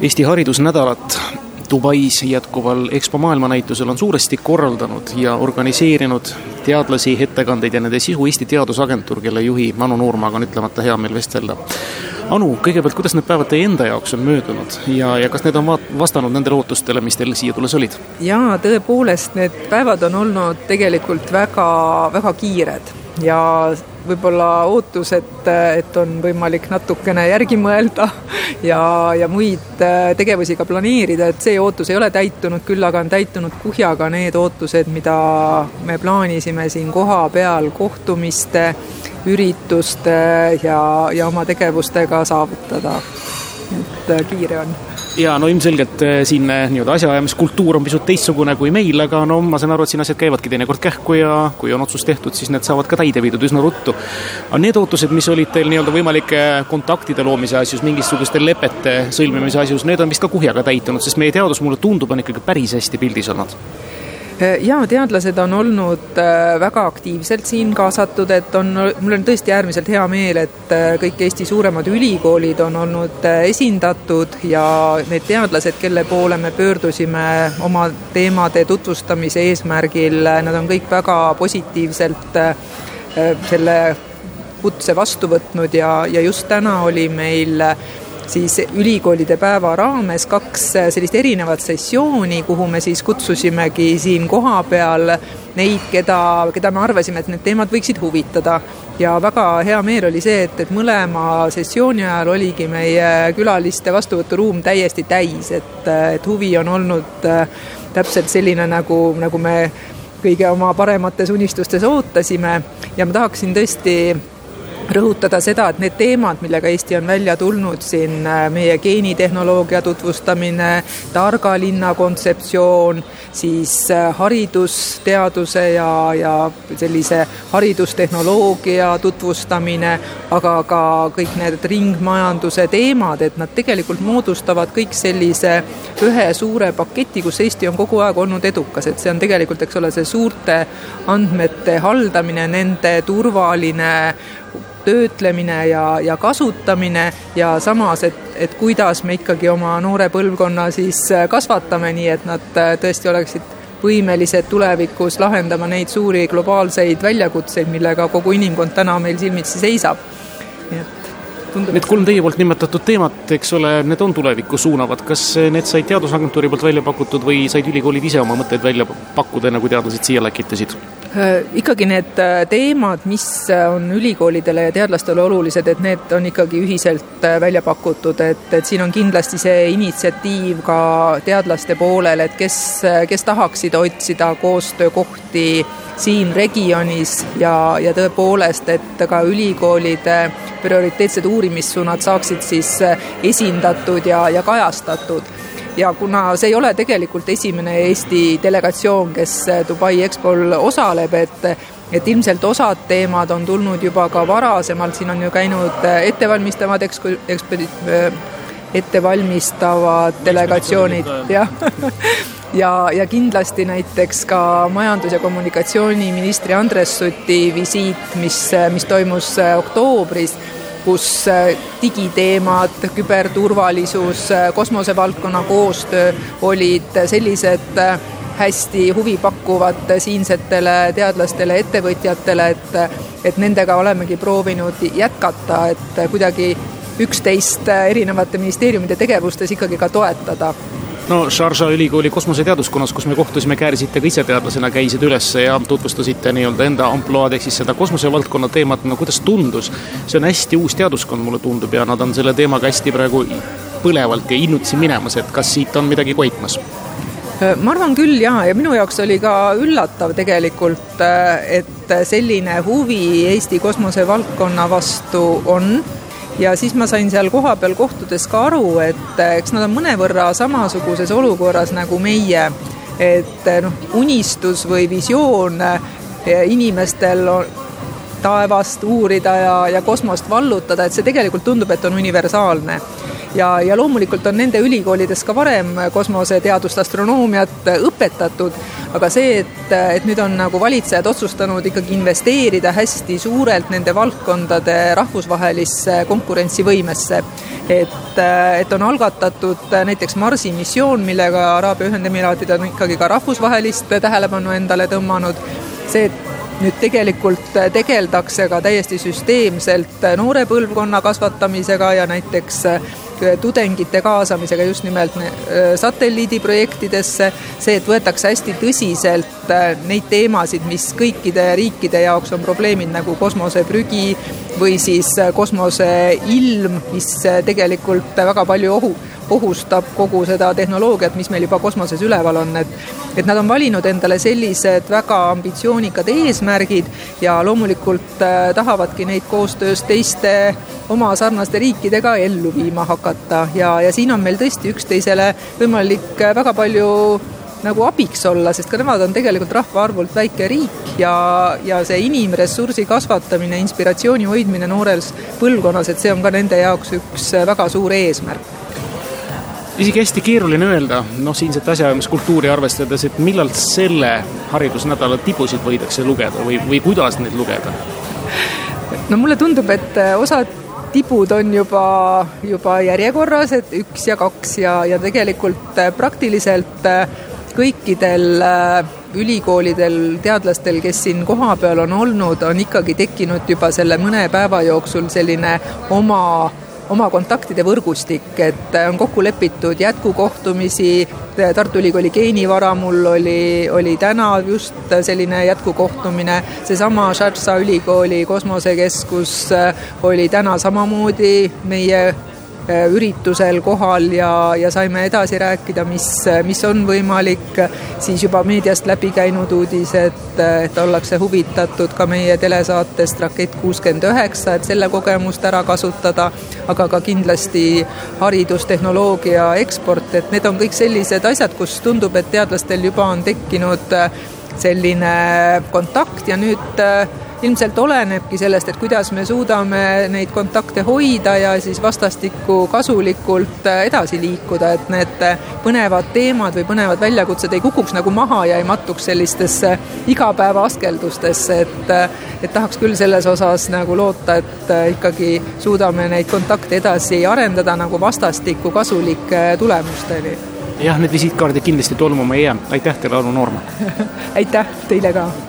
Eesti Haridusnädalat Dubais jätkuval EXPO maailmanäitusel on suuresti korraldanud ja organiseerinud teadlasi, ettekandeid ja nende sisu Eesti Teadusagentuur, kelle juhi Anu Noormaga on ütlemata hea meel vestelda. Anu, kõigepealt, kuidas need päevad teie enda jaoks on möödunud ja, ja kas need on vastanud nendele ootustele, mis teil siia tulles olid? jaa, tõepoolest, need päevad on olnud tegelikult väga, väga kiired ja võib-olla ootus, et, et on võimalik natukene järgi mõelda ja, ja muid äh, tegevusi ka planeerida, et see ootus ei ole täitunud, küll aga on täitunud kuhjaga need ootused, mida me plaanisime siin kohapeal kohtumiste, ürituste ja, ja oma tegevustega saavutada. Et äh, kiire on ja no ilmselgelt eh, siin eh, nii-öelda asjaajamiskultuur on pisut teistsugune kui meil, aga no ma saan aru, et siin asjad käivadki teinekord kähku ja kui on otsus tehtud, siis need saavad ka täide viidud üsna ruttu. aga need ootused, mis olid teil nii-öelda võimalike kontaktide loomise asjus, mingisuguste lepete sõlmimise asjus, need on vist ka kuhjaga täitunud, sest meie teadus, mulle tundub, on ikkagi päris hästi pildis olnud Äh, jaa, teadlased on olnud äh, väga aktiivselt siin kaasatud, et on, mul on tõesti äärmiselt hea meel, et äh, kõik Eesti suuremad ülikoolid on olnud esindatud ja need teadlased, kelle poole me pöördusime oma teemade tutvustamise eesmärgil, nad on kõik väga positiivselt selle kutse vastu võtnud ja, ja just täna oli meil siis ülikoolide päeva raames kaks sellist erinevat sessiooni, kuhu me siis kutsusimegi siin kohapeal neid, keda, keda me arvasime, et need teemad võiksid huvitada. ja väga hea meel oli see, et, et mõlema sessiooni ajal oligi meie külaliste vastuvõturuum täiesti täis, et, et huvi on olnud äh, täpselt selline, nagu, nagu me kõige oma paremates unistustes ootasime ja ma tahaksin tõesti rõhutada seda, et need teemad, millega Eesti on välja tulnud siin, äh, meie geenitehnoloogia tutvustamine, targa linna kontseptsioon, siis äh, haridusteaduse ja, ja sellise haridustehnoloogia tutvustamine, aga ka kõik need ringmajanduse teemad, et nad tegelikult moodustavad kõik sellise ühe suure paketi, kus Eesti on kogu aeg olnud edukas, et see on tegelikult, eks ole, see suurte andmete haldamine, nende turvaline töötlemine ja, ja kasutamine ja samas, et, et kuidas me ikkagi oma noore põlvkonna siis äh, kasvatame, nii et nad äh, tõesti oleksid võimelised tulevikus lahendama neid suuri globaalseid väljakutseid, millega kogu inimkond täna meil silmitsi seisab. nii et tundub. Need kolm teie poolt nimetatud teemat, eks ole, need on tulevikku suunavad, kas need said Teadusagentuuri poolt välja pakutud või said ülikoolid ise oma mõtteid välja pakkuda, enne kui teadlased siia läkitasid? Äh, ikkagi need äh, teemad, mis äh, on ülikoolidele ja teadlastele olulised, et need on ikkagi ühiselt välja pakutud, et, et siin on kindlasti see initsiatiiv ka teadlaste poolel, et kes, kes tahaksid otsida koostöökohti siin regioonis ja, ja tõepoolest, et ka ülikoolide prioriteetsed uurimissuunad saaksid siis esindatud ja, ja kajastatud ja kuna see ei ole tegelikult esimene Eesti delegatsioon, kes Dubai EXPO-l osaleb, et et ilmselt osad teemad on tulnud juba ka varasemalt, siin on ju käinud ettevalmistavad ekspo-, ekspedi-, ettevalmistavad delegatsioonid, jah. Ja, ja kindlasti näiteks ka majandus- ja kommunikatsiooniministri Andres Suti visiit, mis, mis toimus oktoobris kus äh, digiteemad, küberturvalisus, äh, kosmosevaldkonna koostöö olid sellised äh, hästi huvipakkuvad siinsetele teadlastele, ettevõtjatele, et, et nendega olemegi proovinud jätkata, et kuidagi üksteist erinevate ministeeriumide tegevustes ikkagi ka toetada no Sharjah ülikooli kosmoseteaduskonnas, kus me kohtusime, käärisite ka ise teadlasena, käisite üles ja tutvustasite nii-öelda enda ampluaad ehk siis seda kosmosevaldkonna teemat, no kuidas tundus? see on hästi uus teaduskond, mulle tundub, ja nad on selle teemaga hästi praegu põlevalt ja innutsi minemas, et kas siit on midagi koitmas? ma arvan küll jaa, ja minu jaoks oli ka üllatav tegelikult, et selline huvi Eesti kosmosevaldkonna vastu on ja siis ma sain seal kohapeal kohtudes ka aru, et eh, eks nad on mõnevõrra samasuguses olukorras nagu meie, et eh, noh, unistus või visioon eh, inimestel on taevast uurida ja, ja kosmost vallutada, et see tegelikult tundub, et on universaalne. Ja, ja loomulikult on nende ülikoolides ka varem kosmoseteadust, astronoomiat õpetatud, aga see, et, et nüüd on nagu valitsejad otsustanud ikkagi investeerida hästi suurelt nende valdkondade rahvusvahelisse konkurentsivõimesse, et, et on algatatud näiteks Marsi missioon, millega Araabia Ühendemiraadid on ikkagi ka rahvusvahelist tähelepanu endale tõmmanud, see, et nüüd tegelikult tegeldakse ka täiesti süsteemselt noore põlvkonna kasvatamisega ja näiteks tudengite kaasamisega just nimelt satelliidiprojektidesse, see, et võetakse hästi tõsiselt neid teemasid, mis kõikide riikide jaoks on probleemid, nagu kosmoseprügi või siis kosmoseilm, mis tegelikult väga palju ohu, ohustab kogu seda tehnoloogiat, mis meil juba kosmoses üleval on, et et nad on valinud endale sellised väga ambitsioonikad eesmärgid ja loomulikult äh, tahavadki neid koostöös teiste oma sarnaste riikidega ellu viima hakata. Ja, ja siin on meil tõesti üksteisele võimalik äh, väga palju nagu abiks olla, sest ka nemad on tegelikult rahvaarvult väike riik ja, ja see inimressursi kasvatamine, inspiratsiooni hoidmine noores põlvkonnas, et see on ka nende jaoks üks äh, väga suur eesmärk isegi hästi keeruline öelda, noh, siinset asjaajamiskultuuri arvestades, et millal selle haridusnädala tibusid võidakse lugeda või, või kuidas neid lugeda? no mulle tundub, et äh, osad tibud on juba, juba järjekorras, et üks ja kaks ja, ja tegelikult äh, praktiliselt kõikidel ülikoolidel, teadlastel, kes siin kohapeal on olnud, on ikkagi tekkinud juba selle mõne päeva jooksul selline oma oma kontaktide võrgustik, et on kokku lepitud jätkukohtumisi, Tartu Ülikooli geenivaramul oli, oli täna just selline jätkukohtumine, seesama Sharjah ülikooli kosmosekeskus oli täna samamoodi meie Äh, üritusel kohal ja, ja saime edasi rääkida, mis, mis on võimalik, siis juba meediast läbi käinud uudis, et, et ollakse huvitatud ka meie telesaatest Rakett kuuskümmend üheksa, et selle kogemust ära kasutada, aga ka kindlasti haridustehnoloogia eksport, et need on kõik sellised asjad, kus tundub, et teadlastel juba on tekkinud selline kontakt ja nüüd ilmselt olenebki sellest, et kuidas me suudame neid kontakte hoida ja siis vastastikku kasulikult äh, edasi liikuda, et need äh, põnevad teemad või põnevad väljakutsed ei kukuks nagu maha ja ei mattuks sellistesse igapäeva askeldustesse, et äh, et tahaks küll selles osas nagu loota, et ikkagi suudame neid kontakte edasi arendada nagu vastastikku kasulike tulemusteni. Jah, need visiitkaardid kindlasti tolmuma ei jää, aitäh teile, Anu Noorma! Aitäh teile ka!